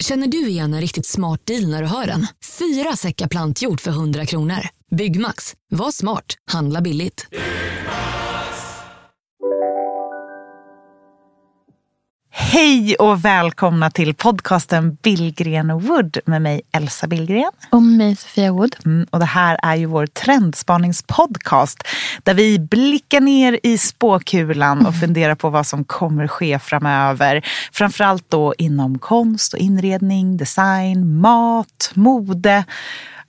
Känner du igen en riktigt smart deal när du hör den? Fyra säckar plantjord för 100 kronor. Byggmax. Var smart. Handla billigt. Hej och välkomna till podcasten Billgren och Wood med mig Elsa Billgren. Och mig Sofia Wood. Mm, och det här är ju vår trendspaningspodcast där vi blickar ner i spåkulan och funderar på vad som kommer ske framöver. Framförallt då inom konst och inredning, design, mat, mode.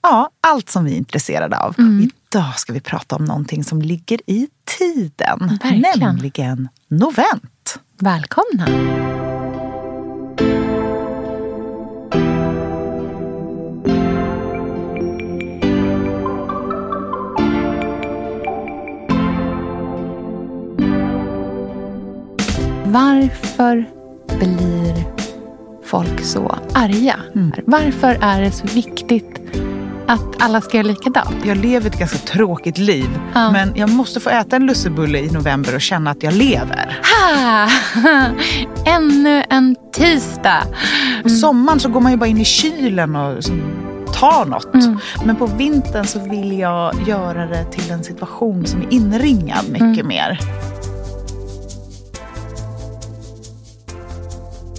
Ja, allt som vi är intresserade av. Idag ska vi prata om någonting som ligger i tiden, Verkligen. nämligen novent. Välkomna. Varför blir folk så arga? Varför är det så viktigt att alla ska göra likadant? Jag lever ett ganska tråkigt liv. Ja. Men jag måste få äta en lussebulle i november och känna att jag lever. Ha! Ännu en tisdag. På sommaren så går man ju bara in i kylen och tar något. Men på vintern så vill jag göra det till en situation som är inringad mycket mer.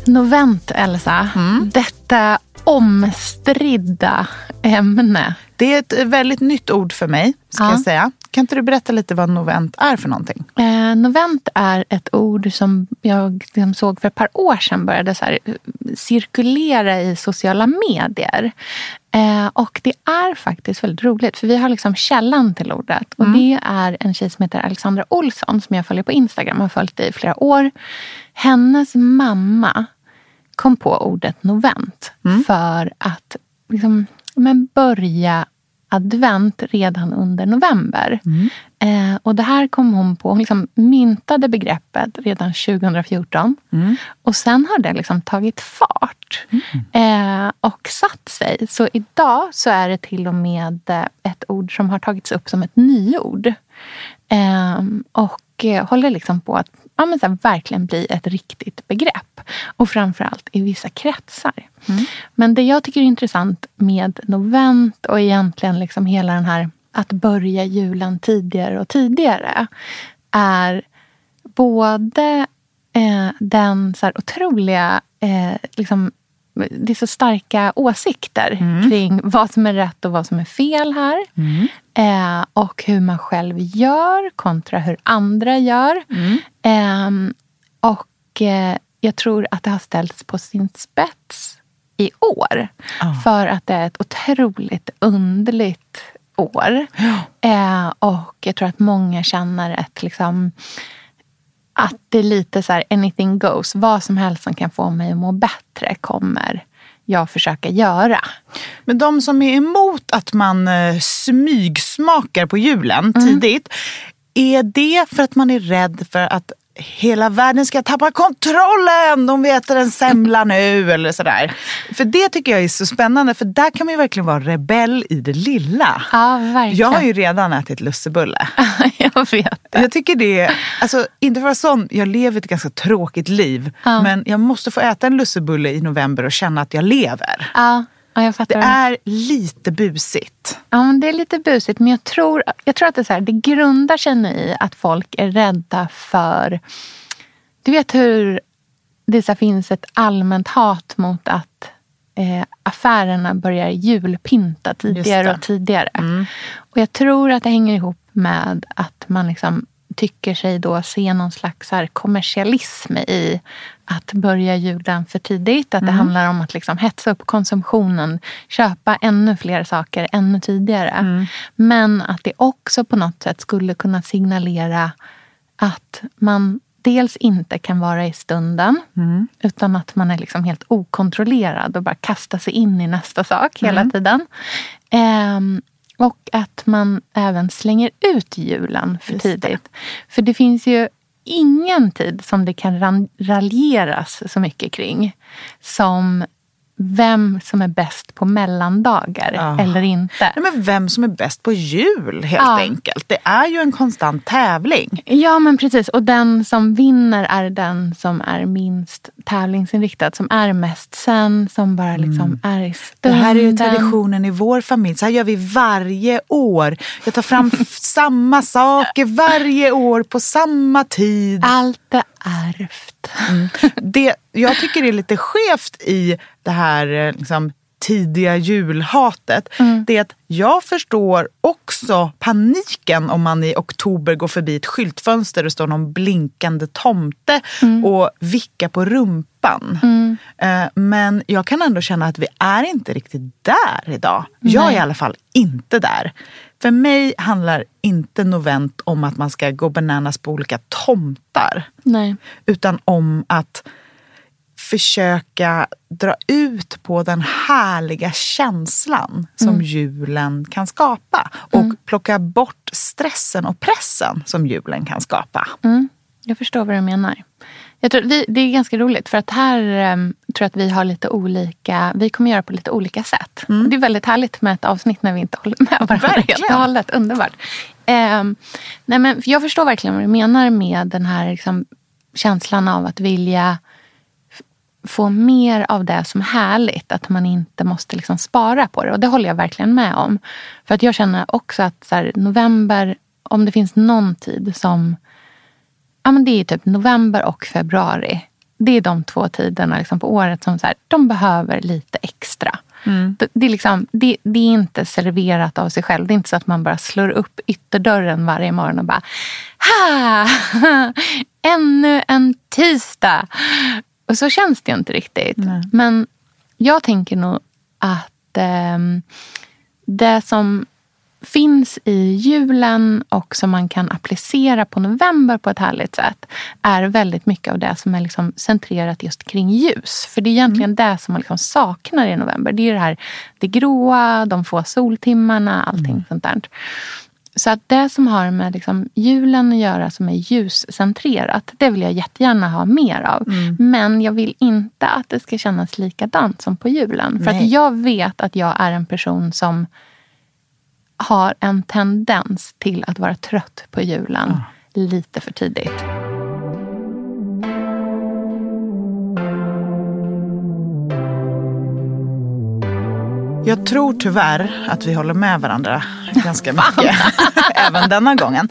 Novent, Elsa. Detta omstridda ämne. Det är ett väldigt nytt ord för mig, ska Ja. jag säga. Kan inte du berätta lite vad novent är för någonting? Eh, novent är ett ord som jag liksom såg för ett par år sedan började så här, eh, cirkulera i sociala medier. Eh, och det är faktiskt väldigt roligt för vi har liksom källan till ordet. Och det är en tjej som heter Alexandra Olsson som jag följer på Instagram. Jag har följt i flera år. Hennes mamma kom på ordet novent för att liksom, men börja advent redan under november. Eh, och det här kom hon på. Hon liksom myntade begreppet redan 2014. Och sen har det liksom tagit fart eh, och satt sig. Så idag så är det till och med eh, ett ord som har tagits upp som ett nyord. Eh, och eh, håller liksom på att ja, men så här, verkligen bli ett riktigt begrepp. Och framförallt i vissa kretsar. Men det jag tycker är intressant med novent och egentligen liksom hela den här att börja julen tidigare och tidigare är både eh, den så här otroliga eh, liksom, det är så starka åsikter kring vad som är rätt och vad som är fel här. Eh, och hur man själv gör kontra hur andra gör. Ehm, och eh, jag tror att det har ställts på sin spets i år. För att det är ett otroligt underligt år. Eh, och jag tror att många känner ett liksom att det är lite så här anything goes. Vad som helst som kan få mig att må bättre kommer jag försöka göra. Men de som är emot att man eh, smygsmakar på julen tidigt, är det för att man är rädd för att hela världen ska tappa kontrollen om vi äter en semla nu eller sådär. För det tycker jag är så spännande för där kan man ju verkligen vara rebell i det lilla. Ja, verkligen. Jag har ju redan ätit lussebulle. jag vet det. Jag tycker det alltså inte för att vara sån, jag lever ett ganska tråkigt liv. Ja. Men jag måste få äta en lussebulle i november och känna att jag lever. Ja, ja. Det är lite busigt. Ja, men det är lite busigt, men jag tror, jag tror att det, är så här, det grundar sig i att folk är rädda för... Du vet hur det så här, finns ett allmänt hat mot att eh, affärerna börjar julpynta tidigare och tidigare. Och jag tror att det hänger ihop med att man liksom tycker sig då se någon slags här kommersialism i att börja julen för tidigt. Att det handlar om att liksom hetsa upp konsumtionen, köpa ännu fler saker ännu tidigare. Men att det också på något sätt skulle kunna signalera att man dels inte kan vara i stunden. Utan att man är liksom helt okontrollerad och bara kastar sig in i nästa sak hela tiden. Ehm, och att man även slänger ut julen för Just det. tidigt. För det finns ju ingen tid som det kan raljeras så mycket kring som vem som är bäst på mellandagar Ja. eller inte. Nej, men vem som är bäst på jul helt Ja. enkelt. Det är ju en konstant tävling. Ja, men precis. Och den som vinner är den som är minst tävlingsinriktad. Som är mest sen, som bara liksom är i Det stunden. här är ju traditionen i vår familj. Så här gör vi varje år. Jag tar fram samma saker varje år på samma tid. Allt är ärvt. Mm. Det jag tycker det är lite skevt i det här eh, liksom, tidiga julhatet. Det är att jag förstår också paniken om man i oktober går förbi ett skyltfönster och det står någon blinkande tomte och vickar på rumpan. Eh, Men jag kan ändå känna att vi är inte riktigt där idag. Jag är Nej. i alla fall inte där. För mig handlar inte novent om att man ska gå bananas på olika tomtar Nej. utan om att försöka dra ut på den härliga känslan som julen kan skapa och plocka bort stressen och pressen som julen kan skapa. Mm, jag förstår vad du menar. Jag tror, vi, det är ganska roligt för att här em, tror jag att vi har lite olika, vi kommer göra på lite olika sätt. Och det är väldigt härligt med ett avsnitt när vi inte håller med varandra helt och hållet. Underbart. Em, nej men, jag förstår verkligen vad du menar med den här liksom, känslan av att vilja få mer av det som är härligt. Att man inte måste liksom spara på det. Och det håller jag verkligen med om. För att jag känner också att så här, november, om det finns någon tid som ja, men det är typ november och februari. Det är de två tiderna liksom på året som så här, de behöver lite extra. Det, det, är liksom, det, det är inte serverat av sig själv. Det är inte så att man bara slår upp ytterdörren varje morgon och bara ha! Ännu en tisdag! Och så känns det ju inte riktigt. Men jag tänker nog att ehm, det som finns i julen och som man kan applicera på november på ett härligt sätt är väldigt mycket av det som är liksom centrerat just kring ljus. För det är egentligen det som man liksom saknar i november. Det är det här det gråa, de få soltimmarna, allting sånt där. Så att det som har med liksom julen att göra som är ljuscentrerat, det vill jag jättegärna ha mer av. Men jag vill inte att det ska kännas likadant som på julen. För att Nej. jag vet att jag är en person som har en tendens till att vara trött på julen lite för tidigt. Jag tror tyvärr att vi håller med varandra ganska mycket. Även denna gången.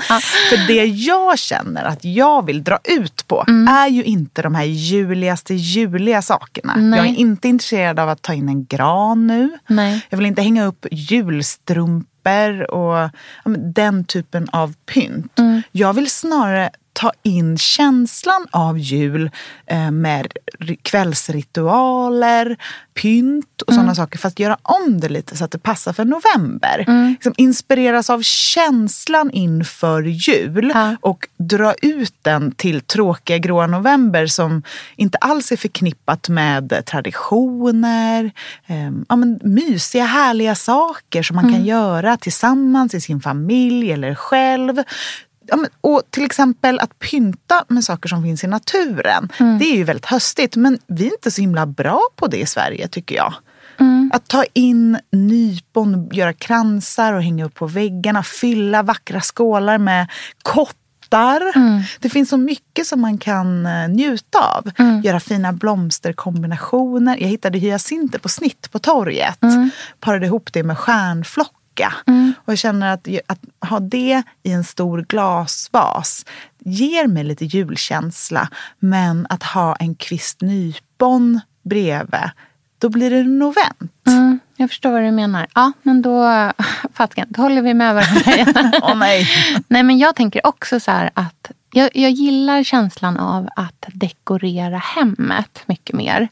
För det jag känner att jag vill dra ut på är ju inte de här juligaste juliga sakerna. Nej. Jag är inte intresserad av att ta in en gran nu. Nej. Jag vill inte hänga upp julstrumpor och ja, den typen av pynt. Jag vill snarare ta in känslan av jul eh, med ri- kvällsritualer, pynt och sådana saker. Fast göra om det lite så att det passar för november. Liksom inspireras av känslan inför jul Ja. och dra ut den till tråkiga gråa november som inte alls är förknippat med traditioner, eh, ja, men mysiga härliga saker som man kan göra tillsammans i sin familj eller själv. Ja, men, och till exempel att pynta med saker som finns i naturen. Det är ju väldigt höstigt men vi är inte så himla bra på det i Sverige tycker jag. Att ta in nypon, göra kransar och hänga upp på väggarna. Fylla vackra skålar med kottar. Det finns så mycket som man kan eh, njuta av. Göra fina blomsterkombinationer. Jag hittade hyacinter på snitt på torget. Parade ihop det med stjärnflocka. Och jag känner att, att ha det i en stor glasvas ger mig lite julkänsla. Men att ha en kvist nypon bredvid, då blir det novent. Mm, jag förstår vad du menar. Ja, men då, fasiken, då håller vi med varandra. Åh nej. Nej, men jag tänker också så här att jag, jag gillar känslan av att dekorera hemmet mycket mer.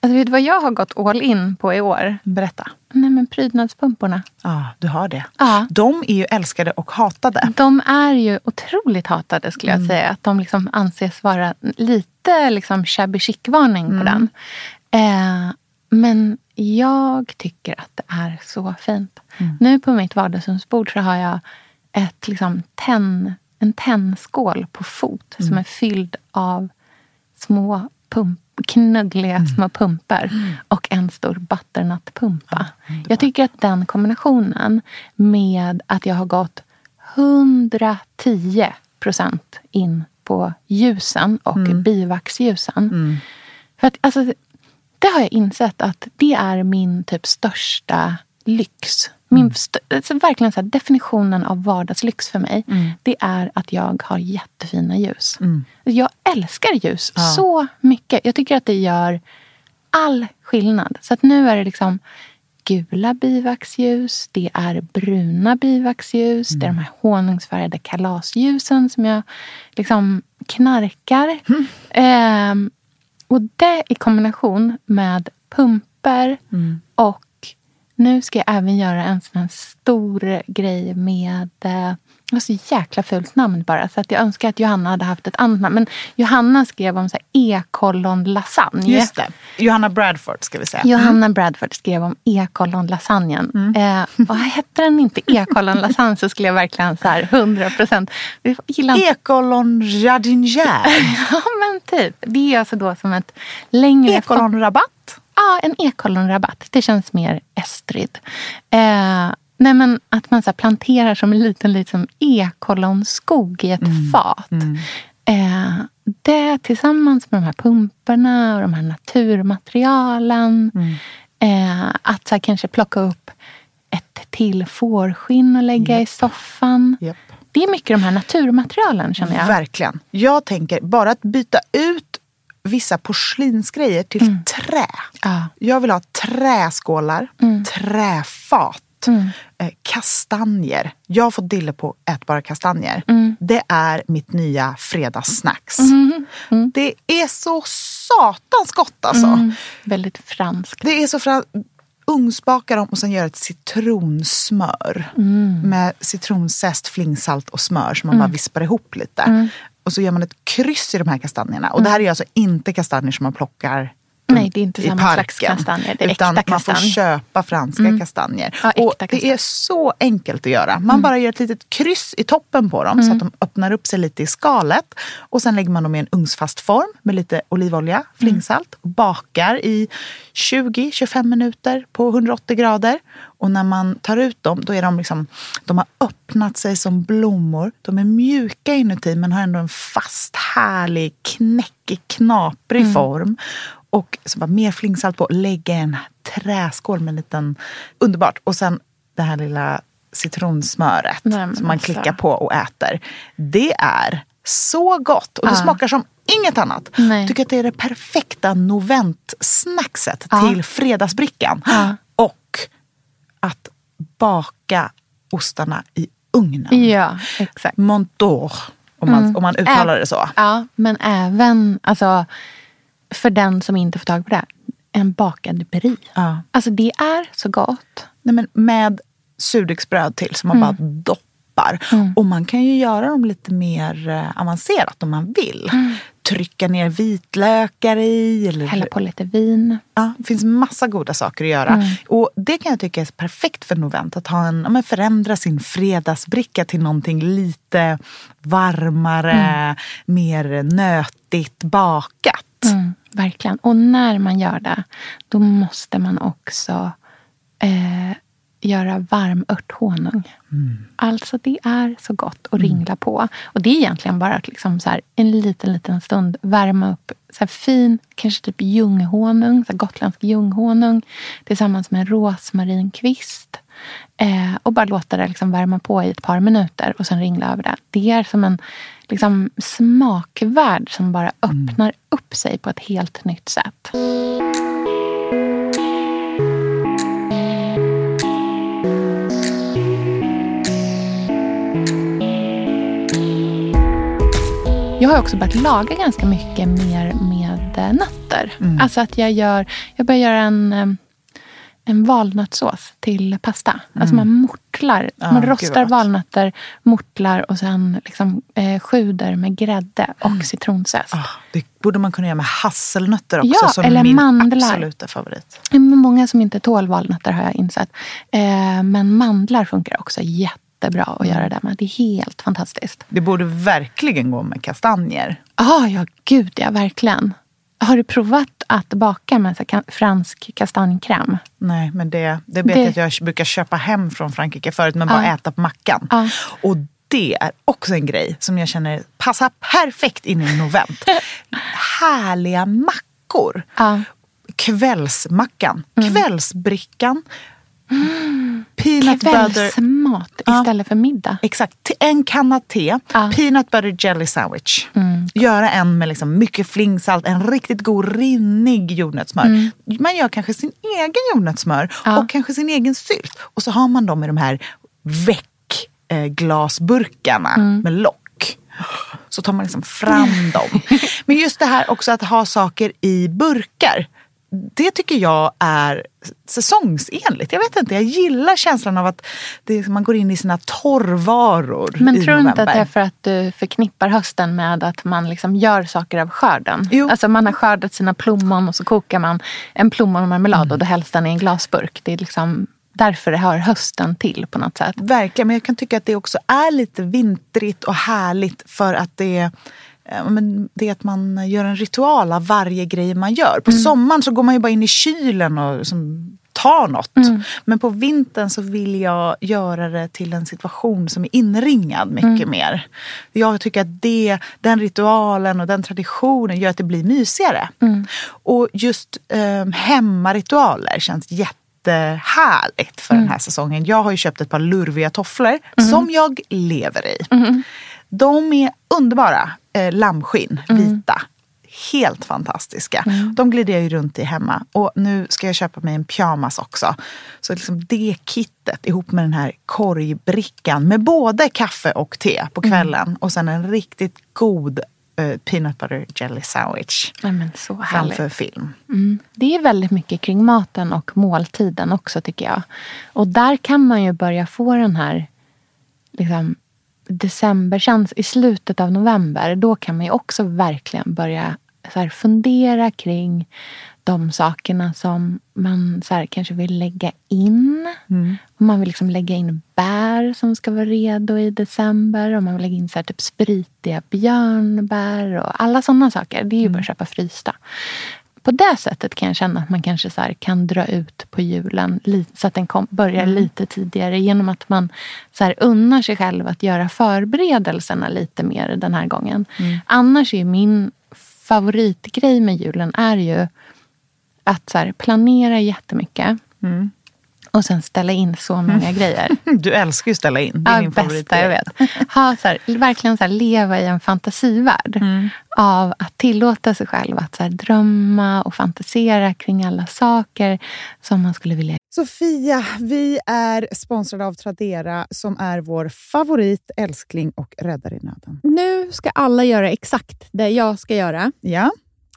Alltså, vet du vad jag har gått all in på i år? Berätta. Nej, men prydnadspumporna. Ja, du har det. Ja. De är ju älskade och hatade. De är ju otroligt hatade skulle jag säga. Att de liksom anses vara lite liksom shabby chic-varning på den. Eh, men jag tycker att det är så fint. Nu på mitt vardagsrumsbord så har jag ett liksom tenn, en tännskål på fot som är fylld av små pump, knuggliga små pumpor och en stor butternut-pumpa. jag tycker att den kombinationen med att jag har gått 110 procent in på ljusen och bivaxljusen. För att, alltså, det har jag insett att det är min typ största lyx. Min alltså verkligen så här, definitionen av vardagslyx för mig. Det är att jag har jättefina ljus. Jag älskar ljus så mycket. Jag tycker att det gör all skillnad. Så att nu är det liksom gula bivaxljus, det är bruna bivaxljus, det är de här honungsfärgade kalasljusen som jag liksom knarkar. Ehm, och det i kombination med pumper och nu ska jag även göra en sån här stor grej med eh, det var så jäkla fult namn bara. Så att jag önskar att Johanna hade haft ett annat namn. Men Johanna skrev om så här e-kollon lasagne. Just det. Johanna Bradford ska vi säga. Johanna Bradford skrev om e-kollon lasagnen. Mm. Eh, och hette den inte e-kollon lasagne så skulle jag verkligen så här 100 procent gilla inte Ekolon jardinière. Ja, men typ. Det är alltså då som ett längre... Ekolonrabatt. Ja, en ekollonrabatt. Det känns mer estrid. Eh, nej, men att man så planterar som en liten liksom ekollonskog i ett fat. Eh, det tillsammans med de här pumporna och de här naturmaterialen. Eh, att så kanske plocka upp ett till fårskinn och lägga i soffan. Japp. Det är mycket de här naturmaterialen känner jag. Verkligen. Jag tänker bara att byta ut vissa porslinsgrejer till trä. Ja. Jag vill ha träskålar, träfat, eh, kastanjer. Jag har fått dille på ätbara kastanjer. Det är mitt nya fredagssnacks. Det är så satans gott alltså. Väldigt franskt. Det är så fram... Ugnsbaka dem och sen göra ett citronsmör. Med citronzest, flingsalt och smör som man bara vispar ihop lite. Och så gör man ett kryss i de här kastanjerna. Och det här är alltså inte kastanjer som man plockar Nej, det är inte samma slags parken. kastanjer. Det är utan äkta man får köpa franska kastanjer. Ja, och det är så enkelt att göra. Man bara gör ett litet kryss i toppen på dem så att de öppnar upp sig lite i skalet. Och sen lägger man dem i en ugnsfast form med lite olivolja, flingsalt och bakar i 20-25 minuter på 180 grader. Och när man tar ut dem, då är de liksom, de har öppnat sig som blommor. De är mjuka inuti men har ändå en fast, härlig, knäckig, knaprig form. Och så bara mer flingsalt på, lägga en träskål med en liten... Underbart! Och sen det här lilla citronsmöret Nej, som man alltså. klickar på och äter. Det är så gott! Och det smakar som inget annat. Nej. Tycker att det är det perfekta novent-snackset Ja. till fredagsbrickan. Ja. Och att baka ostarna i ugnen. Ja, exakt. Montour, om man, om man uttalar det så. Ja, men även alltså, för den som inte får tag på det, en bakad brie. Ja. Alltså det är så gott. Nej, men med surdegsbröd till som man Mm. bara doppar. Och man kan ju göra dem lite mer eh, avancerat om man vill. Trycka ner vitlökar i. Eller, Mm. Hälla på lite vin. Ja, det finns massa goda saker att göra. Mm. Och det kan jag tycka är perfekt för novent. Att ha en, ja, men förändra sin fredagsbricka till någonting lite varmare, Mm. mer nötigt bakat. Mm, verkligen. Och när man gör det, då måste man också eh, göra varm örthonung. Alltså det är så gott att ringla på. Och det är egentligen bara att liksom så här, en liten, liten stund värma upp så här fin, kanske typ ljunghonung, så gotländsk ljunghonung tillsammans med en rosmarinkvist. Eh, och bara låta det liksom värma på i ett par minuter och sen ringla över det. Det är som en liksom, smakvärld som bara öppnar upp sig på ett helt nytt sätt. jag har också börjat laga ganska mycket mer med nötter. Mm. Alltså att jag gör, jag börjar göra en, eh, en valnötssås till pasta. Alltså man mortlar, Mm. Ja, man rostar valnötter, mortlar och sen liksom, eh, sjuder med grädde och citronzest. Ah, det borde man kunna göra med hasselnötter också, Ja, som eller min mandlar. absoluta favorit. Men Många som inte tål valnötter har jag insett. Eh, men mandlar funkar också jättebra att Mm. göra det med. Det är helt fantastiskt. Det borde verkligen gå med kastanjer. Ah, ja, gud ja, verkligen. Har du provat att baka med så fransk kastanjekräm? Nej, men det, det vet Det- jag att jag brukar köpa hem från Frankrike förut, men bara Ja. äta på mackan. Ja. Och det är också en grej som jag känner passar perfekt in i novent. Härliga mackor. Ja. Kvällsmackan, Mm. kvällsbrickan, peanut butter. Ja. istället för middag. Exakt, en kanna te, Ja. peanut butter jelly sandwich. Mm. Göra en med liksom mycket flingsalt, en riktigt god rinnig jordnötssmör. Man gör kanske sin egen jordnötssmör Mm. Ja. och kanske sin egen sylt. Och så har man dem i de här väckglasburkarna Mm. med lock. Så tar man liksom fram dem. Men just det här också att ha saker i burkar. Det tycker jag är säsongsenligt. Jag vet inte, jag gillar känslan av att det, man går in i sina torrvaror Men i tror du inte att det är för att du förknippar hösten med att man liksom gör saker av skörden? Jo. Alltså man har skördat sina plommon och så kokar man en plommonmarmelad Mm. och då hälls den i en glasburk. Det är liksom därför det hör hösten till på något sätt. Verkligen, men jag kan tycka att det också är lite vintrigt och härligt för att det är men det är att man gör en ritual av varje grej man gör. På sommaren så går man ju bara in i kylen och liksom tar något. Men på vintern så vill jag göra det till en situation som är inringad mycket mer. Jag tycker att det, den ritualen och den traditionen gör att det blir mysigare. Och just eh, hemmaritualer känns jättehärligt för den här säsongen. Jag har ju köpt ett par lurviga tofflor som jag lever i. De är underbara. Eh, lammskinn, vita. Helt fantastiska. De glider jag ju runt i hemma. Och nu ska jag köpa mig en pyjamas också. Så liksom det kittet ihop med den här korgbrickan med både kaffe och te på kvällen. Och sen en riktigt god eh, peanut butter jelly sandwich men så härligt. framför film. Mm. Det är väldigt mycket kring maten och måltiden också tycker jag. Och där kan man ju börja få den här liksom, decemberkänslan. I slutet av november, då kan man ju också verkligen börja så fundera kring de sakerna som man så här, kanske vill lägga in. Om man vill liksom lägga in bär som ska vara redo i december. Om man vill lägga in så här, typ spritiga björnbär och alla sådana saker. Det är ju bara att köpa frysta. På det sättet kan jag känna att man kanske så kan dra ut på julen så att den kom, börjar lite tidigare genom att man så här unnar sig själv att göra förberedelserna lite mer den här gången. Annars är min favoritgrej med julen är ju att så här, planera jättemycket och sen ställa in så många grejer. Du älskar ju att ställa in. Det är Ja, min bästa jag vet. Ha, så här, verkligen så här, leva i en fantasivärld. Mm. Av att tillåta sig själv att så här, drömma och fantisera kring alla saker som man skulle vilja Sofia, vi är sponsrade av Tradera som är vår favorit, älskling och räddare i nöden. Nu ska alla göra exakt det jag ska göra. Ja,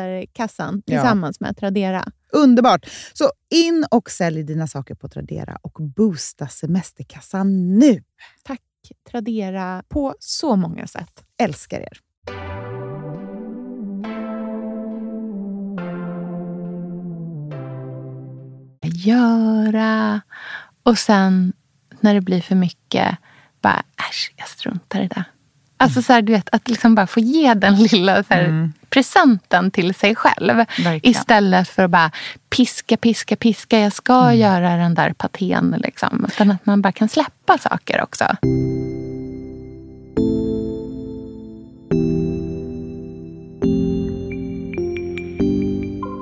semesterkassan Ja. tillsammans med Tradera. Underbart! Så in och sälj dina saker på Tradera och boosta semesterkassan nu. Tack Tradera på så många sätt. Älskar er. göra. Och sen när det blir för mycket, bara äsch, jag struntar i det. Alltså så här, du vet, att liksom bara få ge den lilla så här, presenten till sig själv. Verkligen. Istället för att bara piska, piska, piska. Jag ska göra den där patén. Liksom. Utan att man bara kan släppa saker också.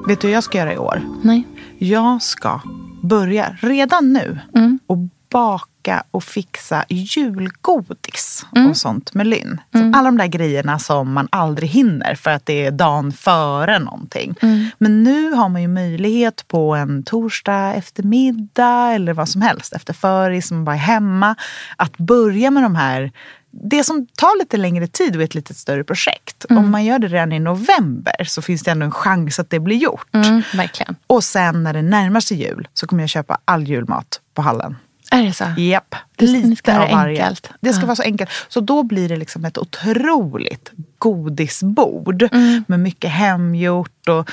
Vet du vad jag ska göra i år? Nej. Jag ska börja redan nu Mm. och baka och fixa julgodis Mm. och sånt med Lynn. Som Alla de där grejerna som man aldrig hinner för att det är dagen före någonting. Mm. Men nu har man ju möjlighet på en torsdag eftermiddag eller vad som helst efter föris, som bara är hemma, att börja med de här det som tar lite längre tid och är ett lite större projekt. Mm. Om man gör det redan i november så finns det ändå en chans att det blir gjort. Mm. Och sen när det närmar sig jul så kommer jag köpa all julmat på hallen. Är det så? Japp, ska- det ska lite av varje. enkelt. Det ska Ja. vara så enkelt. Så då blir det liksom ett otroligt godisbord Mm. med mycket hemgjort och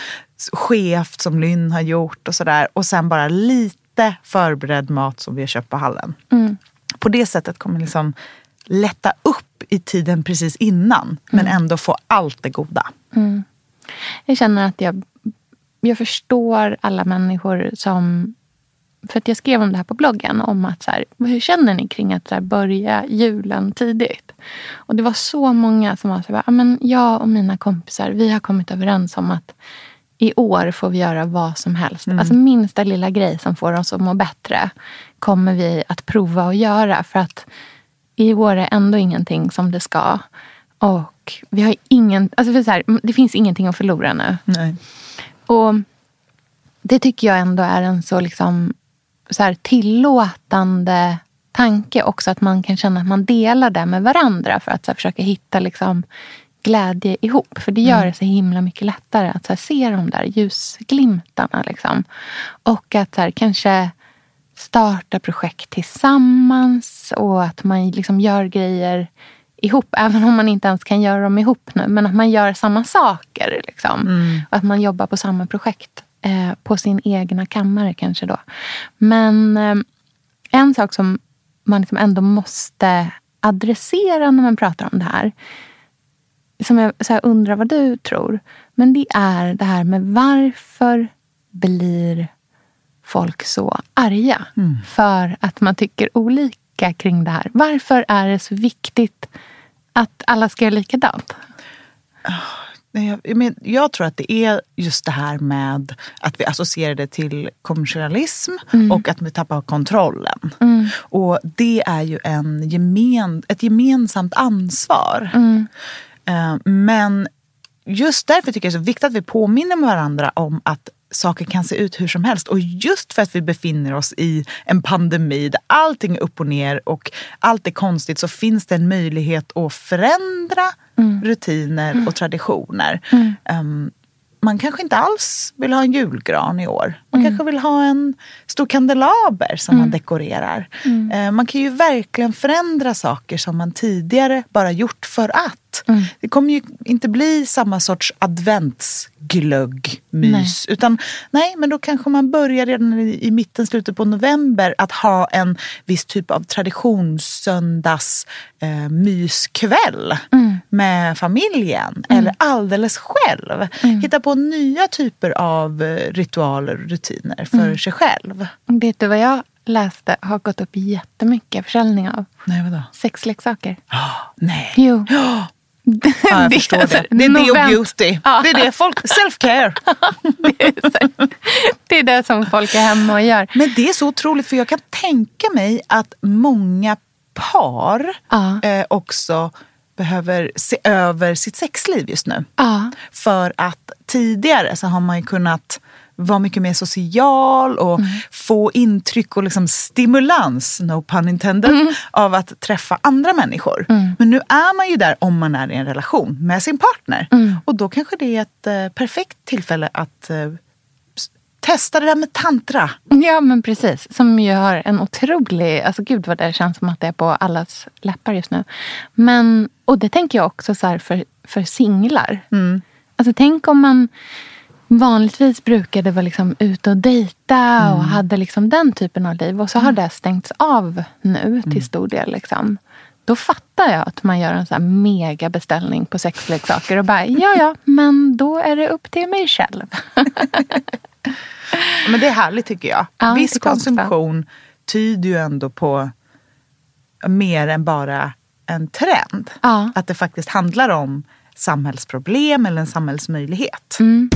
skevt som Lynn har gjort och sådär. Och sen bara lite förberedd mat som vi har köpt på hallen. Mm. På det sättet kommer liksom lätta upp i tiden precis innan men Mm. ändå få allt det goda. Jag känner att jag, jag förstår alla människor som... För att jag skrev om det här på bloggen. Om att så här, hur känner ni kring att så här, börja julen tidigt? Och det var så många som var så här, "Ja, men jag och mina kompisar vi har kommit överens om att i år får vi göra vad som helst. Alltså minsta lilla grej som får oss att må bättre kommer vi att prova att göra. För att i år är ändå ingenting som det ska. Och vi har ingen, alltså för så här, det finns ingenting att förlora nu. Nej. Och det tycker jag ändå är en så liksom så här tillåtande tanke också. Att man kan känna att man delar det med varandra för att så här, försöka hitta liksom glädje ihop. För det gör det så himla mycket lättare att så här, se de där ljusglimtarna. Liksom. Och att så här, kanske starta projekt tillsammans och att man liksom gör grejer ihop. Även om man inte ens kan göra dem ihop nu. Men att man gör samma saker. Liksom. Och att man jobbar på samma projekt. Eh, på sin egna kammare kanske då. Men eh, en sak som man liksom ändå måste adressera när man pratar om det här. Som jag så här, undrar vad du tror. Men det är det här med varför blir folk så arga för att man tycker olika kring det här. Varför är det så viktigt att alla ska göra likadant? Nej, Jag, men jag tror att det är just det här med att vi associerar det till kommersialism och att vi tappar kontrollen. Och det är ju en gemen, ett gemensamt ansvar. Eh, Men just därför tycker jag det är så viktigt att vi påminner varandra om att saker kan se ut hur som helst. Och just för att vi befinner oss i en pandemi där allting är upp och ner och allt är konstigt så finns det en möjlighet att förändra rutiner och traditioner. Um, man kanske inte alls vill ha en julgran i år. Man kanske vill ha en stor kandelaber som man dekorerar. Eh, man kan ju verkligen förändra saker som man tidigare bara gjort för att. Det kommer ju inte bli samma sorts adventsglöggmys. Utan nej, men då kanske man börjar redan i, i mitten, slutet på november att ha en viss typ av traditionssöndags eh, myskväll med familjen. Eller alldeles själv. Hitta på nya typer av eh, ritualer rutiner för sig själv. Vet du vad jag läste har gått upp jättemycket försäljning av? Nej, vadå? Sexleksaker. Nej. Jo. Ja, jag förstår det. Det är det och beauty. Ja. Det är det folk, self-care. Det är det som folk är hemma och gör. Men det är så otroligt för jag kan tänka mig att många par Ja. eh, också behöver se över sitt sexliv just nu. För att tidigare så har man ju kunnat vara mycket mer social och få intryck och liksom stimulans, no pun intended, av att träffa andra människor. Men nu är man ju där om man är i en relation med sin partner. Och då kanske det är ett eh, perfekt tillfälle att eh, testa det där med tantra. Ja, men precis. Som ju har en otrolig... Alltså gud vad det känns som att det är på allas läppar just nu. Men, och det tänker jag också så här för, för singlar. Alltså tänk om man vanligtvis brukade vara liksom ute och dejta och hade liksom den typen av liv. Och så har det stängts av nu till stor del. Liksom. Då fattar jag att man gör en så här mega beställning på sexleksaker och bara, ja ja, men då är det upp till mig själv. Men det är härligt tycker jag. Ja, Viss konsumtion tyder ju ändå på mer än bara en trend. Ja. Att det faktiskt handlar om samhällsproblem eller en samhällsmöjlighet. Mm.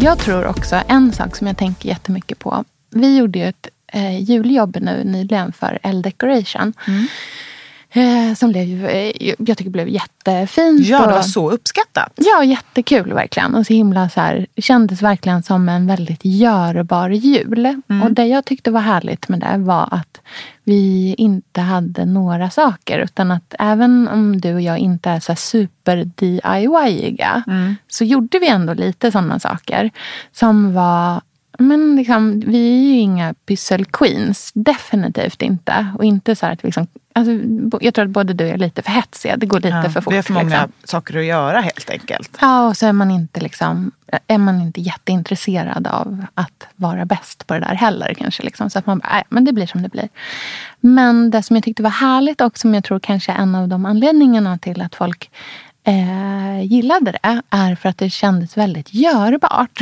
Jag tror också en sak som jag tänker jättemycket på. Vi gjorde ju ett eh, juljobb nu nyligen för L Decoration. Mm som blev, eh, jag tycker blev jättefint. Ja, det var så uppskattat. Ja, jättekul verkligen. Och så himla så här, kändes verkligen som en väldigt görbar jul. Och det jag tyckte var härligt med det var att vi inte hade några saker. Utan att även om du och jag inte är så här super DIY-iga så gjorde vi ändå lite sådana saker som var men liksom, vi är ju inga pyssel-queens. Definitivt inte. Och inte så här att vi liksom, alltså, jag tror att både du och jag är lite för hetsiga. Det går lite Ja, för fort. vi har för många liksom. saker att göra helt enkelt. Ja, och så är man inte liksom, är man inte jätteintresserad av att vara bäst på det där heller. kanske. Liksom. Så att man bara, "Nej, men det blir som det blir. Men det som jag tyckte var härligt och som jag tror kanske är en av de anledningarna till att folk eh, gillade det är för att det kändes väldigt görbart.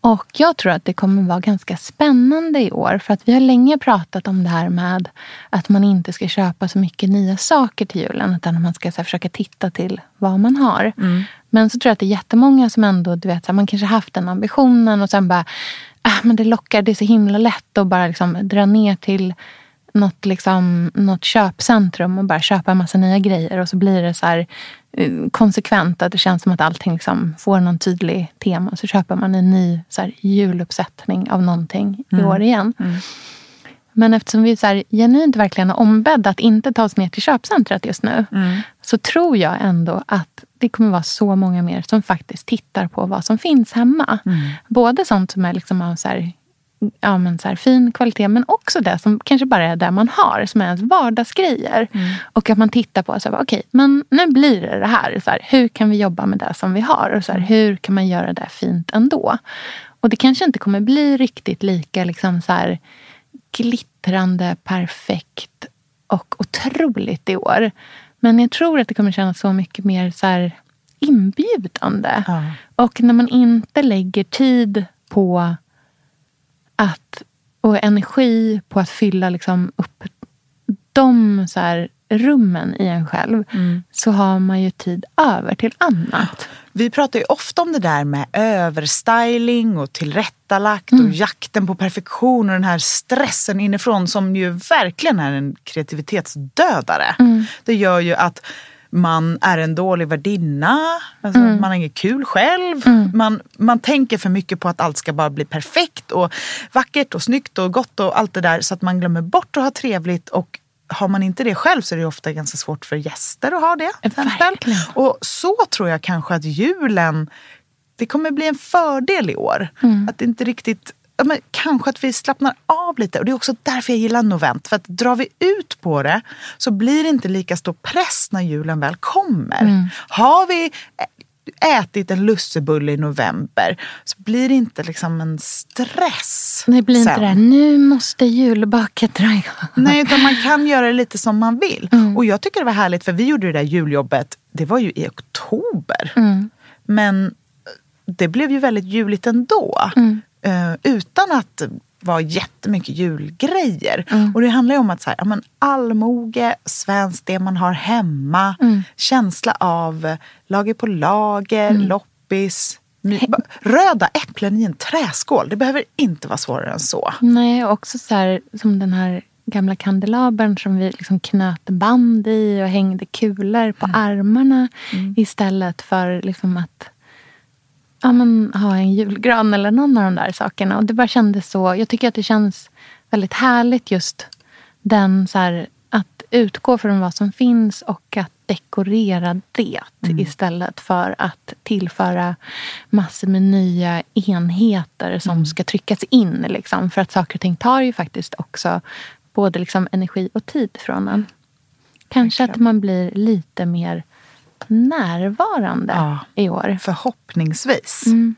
Och jag tror att det kommer vara ganska spännande i år. För att vi har länge pratat om det här med att man inte ska köpa så mycket nya saker till julen. Utan man ska här, försöka titta till vad man har. Men så tror jag att det är jättemånga som ändå, du vet, så här, man kanske haft den ambitionen och sen bara, ah, men det lockar, det är så himla lätt att bara liksom dra ner till något, liksom, något köpcentrum och bara köpa en massa nya grejer. Och så blir det så här eh, konsekvent att det känns som att allting liksom får någon tydlig tema. Så köper man en ny så här, juluppsättning av någonting i år igen. Men eftersom vi så här, genuint verkligen har ombedd att inte ta oss ner till köpcentret just nu. Så tror jag ändå att det kommer vara så många mer som faktiskt tittar på vad som finns hemma. Både sånt som är liksom av så här, ja, men så här, fin kvalitet men också det som kanske bara är det man har, som är ens vardagsgrejer. Och att man tittar på, okej, men nu blir det det här. Så här. Hur kan vi jobba med det som vi har? Och så här, hur kan man göra det fint ändå? Och det kanske inte kommer bli riktigt lika liksom så här, glittrande, perfekt och otroligt i år. Men jag tror att det kommer kännas så mycket mer så här inbjudande. Ja. Och när man inte lägger tid på att, och energi på att fylla liksom upp de så här rummen i en själv så har man ju tid över till annat. Vi pratar ju ofta om det där med överstyling och tillrättalagt och jakten på perfektion och den här stressen inifrån som ju verkligen är en kreativitetsdödare. Det gör ju att man är en dålig värdinna, alltså man har inget kul själv. Man, man tänker för mycket på att allt ska bara bli perfekt och vackert och snyggt och gott och allt det där så att man glömmer bort att ha trevligt och har man inte det själv så är det ofta ganska svårt för gäster att ha det. Exempel. Och så tror jag kanske att julen, det kommer bli en fördel i år. Att det inte riktigt, ja, men kanske att vi slappnar av lite. Och det är också därför jag gillar novent. För att drar vi ut på det så blir det inte lika stor press när julen väl kommer. Har vi ätit en lussebulle i november så blir det inte liksom en stress. Det blir inte sen. det här, nu måste julbaket dra igång. Nej, utan man kan göra det lite som man vill. Och jag tycker det var härligt för vi gjorde det där juljobbet, det var ju i oktober. Men det blev ju väldigt juligt ändå. Eh, utan att vara jättemycket julgrejer. Mm. Och det handlar ju om att så här, ja, men allmoge, svenskt, det man har hemma, Mm. känsla av lager på lager, Mm. loppis. Röda äpplen i en träskål, det behöver inte vara svårare än så. Nej, också så här, som den här gamla kandelabern som vi liksom knöt band i och hängde kulor på armarna istället för liksom att ja, men, ha en julgran eller någon av de där sakerna. Och det bara kändes så. Jag tycker att det känns väldigt härligt just den så här, att utgå från vad som finns och att dekorera det istället för att tillföra massor med nya enheter som ska tryckas in. Liksom. För att saker och ting tar ju faktiskt också både liksom energi och tid från en. Kanske att man blir lite mer närvarande Ja. i år. Förhoppningsvis. Mm.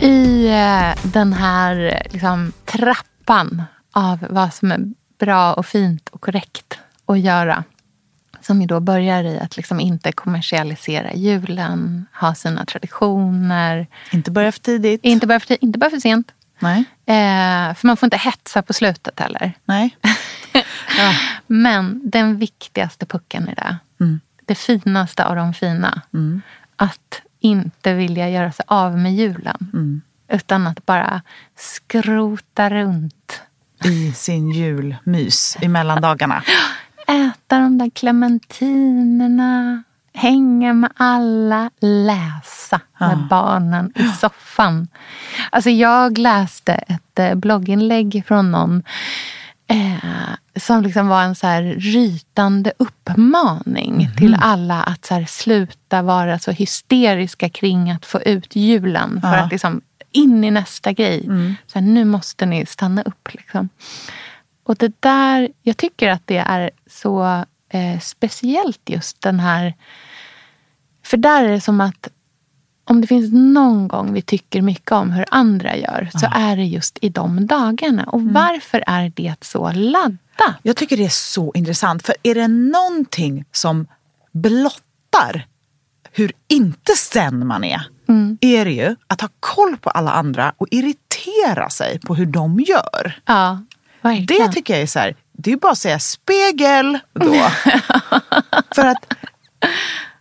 I eh, den här liksom, trappan av vad som är bra och fint och korrekt att göra. Som ju då börjar i att liksom inte kommersialisera julen, ha sina traditioner. Inte börja för tidigt. Inte bara för, inte bara för sent. Nej. Eh, för man får inte hetsa på slutet heller. Nej. Men den viktigaste pucken i det, Mm. det finaste av de fina. Att inte vilja göra sig av med julen. Mm. Utan att bara skrota runt. I sin julmys i mellandagarna. Äta de där clementinerna. Hänga med alla. Läsa med barnen i soffan. Alltså jag läste ett eh, blogginlägg från någon eh, som liksom var en så här rytande uppmaning till alla att så sluta vara så hysteriska kring att få ut julen. För Ja. att liksom in i nästa grej. Så här, nu måste ni stanna upp. Liksom. Och det där, jag tycker att det är så eh, speciellt just den här... För där är det som att om det finns någon gång vi tycker mycket om hur andra gör så är det just i de dagarna. Och varför är det så laddat? Jag tycker det är så intressant. För är det någonting som blottar hur inte sen man är, är det ju att ha koll på alla andra och irritera sig på hur de gör. Ja, verkligen. Det tycker jag är så här, det är bara att säga spegel då. För att,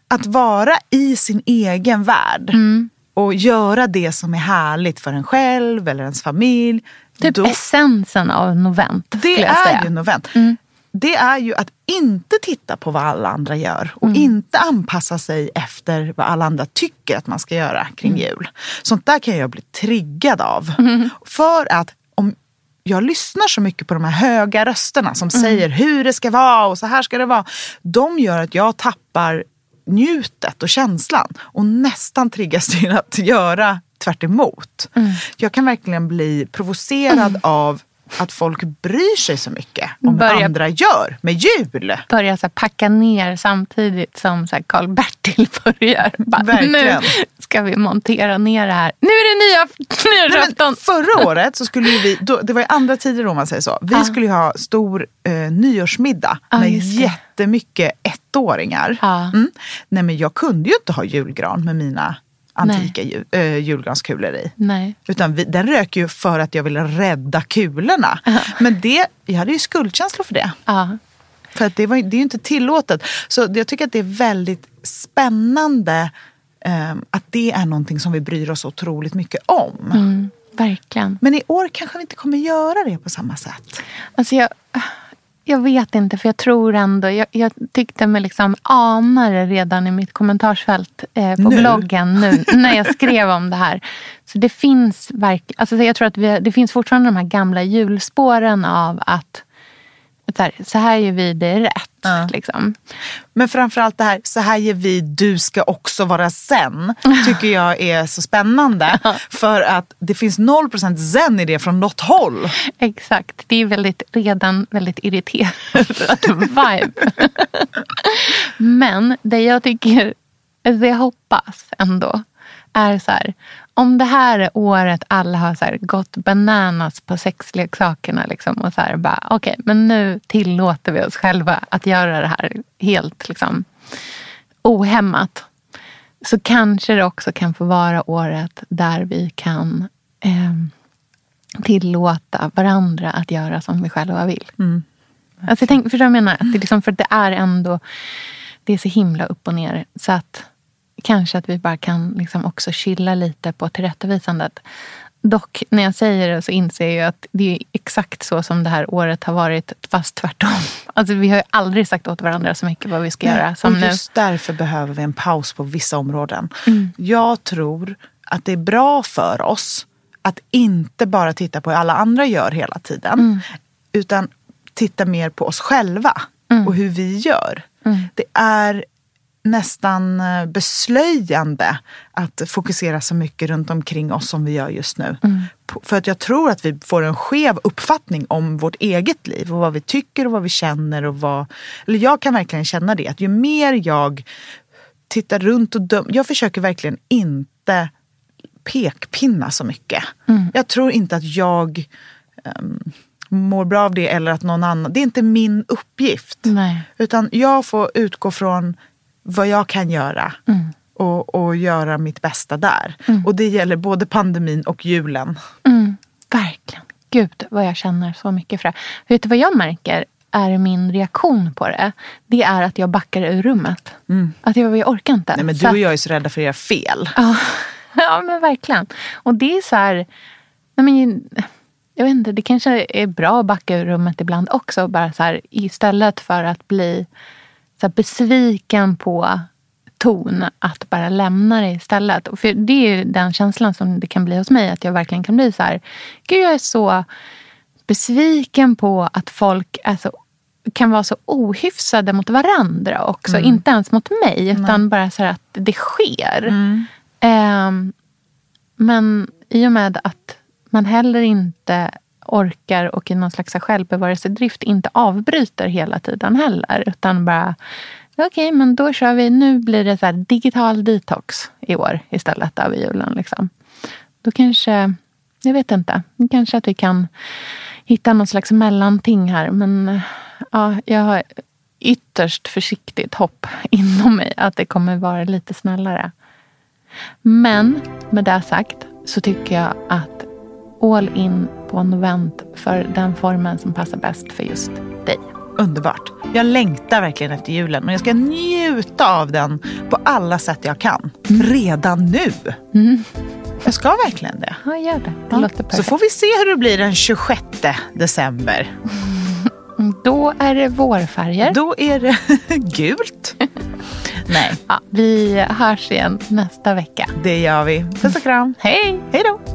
att vara i sin egen värld och göra det som är härligt för en själv eller ens familj. Typ då- essensen av novent. det är ju novent. Det är ju att inte titta på vad alla andra gör och inte anpassa sig efter vad alla andra tycker att man ska göra kring jul. Sånt där kan jag bli triggad av. För att om jag lyssnar så mycket på de här höga rösterna som säger hur det ska vara och så här ska det vara. De gör att jag tappar njutet och känslan och nästan triggas till att göra tvärt emot. Jag kan verkligen bli provocerad av att folk bryr sig så mycket om Börja- vad andra gör med jul. börja så packa ner samtidigt som Karl-Bertil börjar. Bara, nu Verkligen. ska vi montera ner det här. Nu är det nya, nyårsafton. förra året så skulle ju vi, då, det var ju andra tider om man säger så. Vi skulle ju ha stor eh, nyårsmiddag Ja, med jättemycket ettåringar. Ja. Mm. Nej men jag kunde ju inte ha julgran med mina antika jul, äh, julgranskulor i. Nej. Utan vi, den rök ju för att jag ville rädda kulorna. Men det, jag hade ju skuldkänslor för det. Ja. För att det, var, det är ju inte tillåtet. Så jag tycker att det är väldigt spännande eh, att det är någonting som vi bryr oss otroligt mycket om. Mm, verkligen. Men i år kanske vi inte kommer göra det på samma sätt. Alltså jag, jag vet inte, för jag tror ändå... Jag, jag tyckte mig liksom ana det redan i mitt kommentarsfält eh, på Nu? bloggen nu när jag skrev om det här. Så det finns verkligen... Alltså jag tror att vi, det finns fortfarande de här gamla hjulspåren av att så här, så här gör vi det rätt. Liksom. Men framförallt det här, så här ger vi, du ska också vara sen, tycker jag är så spännande. För att det finns 0% zen i det från något håll. Exakt. Det är väldigt, redan väldigt irriterad vibe. Men det jag tycker, det jag hoppas ändå, är så här. Om det här är året alla har så gått bananas på sexleksakerna liksom, och så här bara, okej, men nu tillåter vi oss själva att göra det här helt liksom ohämmat så kanske det också kan få vara året där vi kan eh, tillåta varandra att göra som vi själva vill. Mm. Alltså tänk, förstår du vad jag menar? Att det är liksom, för det är ändå det är så himla upp och ner. Så att kanske att vi bara kan liksom också chilla lite på tillrättavisandet. Dock, när jag säger det så inser jag att det är exakt så som det här året har varit, fast tvärtom. Alltså, vi har ju aldrig sagt åt varandra så mycket vad vi ska göra som och nu. just därför behöver vi en paus på vissa områden. Jag tror att det är bra för oss att inte bara titta på hur alla andra gör hela tiden. Utan titta mer på oss själva och hur vi gör. Det är nästan eh, beslöjande att fokusera så mycket runt omkring oss som vi gör just nu. P- För att jag tror att vi får en skev uppfattning om vårt eget liv och vad vi tycker och vad vi känner. Och vad, eller jag kan verkligen känna det, att ju mer jag tittar runt och dömer. Jag försöker verkligen inte pekpinna så mycket. Jag tror inte att jag um, mår bra av det eller att någon annan. Det är inte min uppgift. Nej. Utan jag får utgå från vad jag kan göra. Mm. Och, och göra mitt bästa där. Och det gäller både pandemin och julen. Mm, verkligen. Gud vad jag känner så mycket för det. Vet du vad jag märker är min reaktion på det? Det är att jag backar ur rummet. Att jag, jag orkar inte. Nej, men du och jag är så rädda för att göra fel. Ja, ja men verkligen. Och det är så här... Nej, men, jag vet inte, det kanske är bra att backa ur rummet ibland också. Bara så här, istället för att bli så besviken på ton, att bara lämna det istället. Och För det är ju den känslan som det kan bli hos mig. Att jag verkligen kan bli så här, gud jag är så besviken på att folk är så, kan vara så ohyfsade mot varandra också. Inte ens mot mig, utan bara så att det sker. Ehm, men i och med att man heller inte orkar och i någon slags självbevarelsedrift inte avbryter hela tiden heller. Utan bara, okej men då kör vi, nu blir det så här digital detox i år istället över julen. Liksom. Då kanske, jag vet inte, kanske att vi kan hitta någon slags mellanting här. Men ja, jag har ytterst försiktigt hopp inom mig att det kommer vara lite snällare. Men med det sagt så tycker jag att all in på Novent för den formen som passar bäst för just dig. Underbart. Jag längtar verkligen efter julen och jag ska njuta av den på alla sätt jag kan. Redan nu. Jag ska verkligen det. Ja, gör det. Det låter Så får vi se hur det blir den 26 december. Då är det vårfärger. Då är det gult. Nej, Ja, vi hörs igen nästa vecka. det gör vi. Puss och kram. Hej! Hej då.